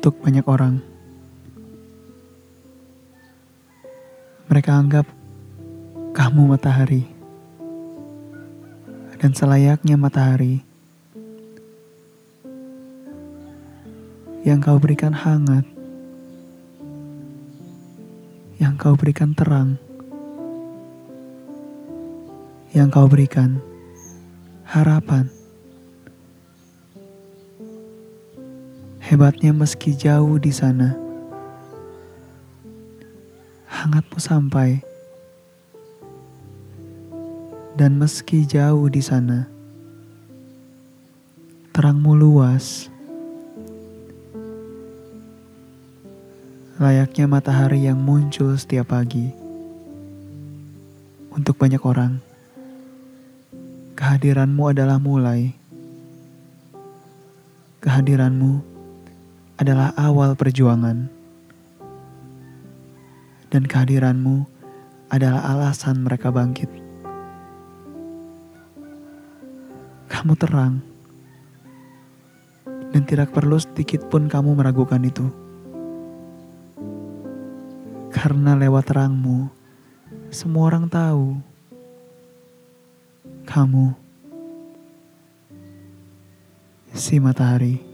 untuk banyak orang. Mereka anggap kamu matahari, dan selayaknya matahari yang kau berikan hangat, yang kau berikan terang, yang kau berikan harapan. Hebatnya meski jauh di sana, hangatmu sampai. Dan meski jauh di sana, terangmu luas. Layaknya matahari yang muncul setiap pagi. Untuk banyak orang, kehadiranmu adalah mulai. Kehadiranmu adalah awal perjuangan, dan kehadiranmu adalah alasan mereka bangkit. Kamu terang, dan tidak perlu sedikit pun kamu meragukan itu, karena lewat terangmu, semua orang tahu kamu si matahari.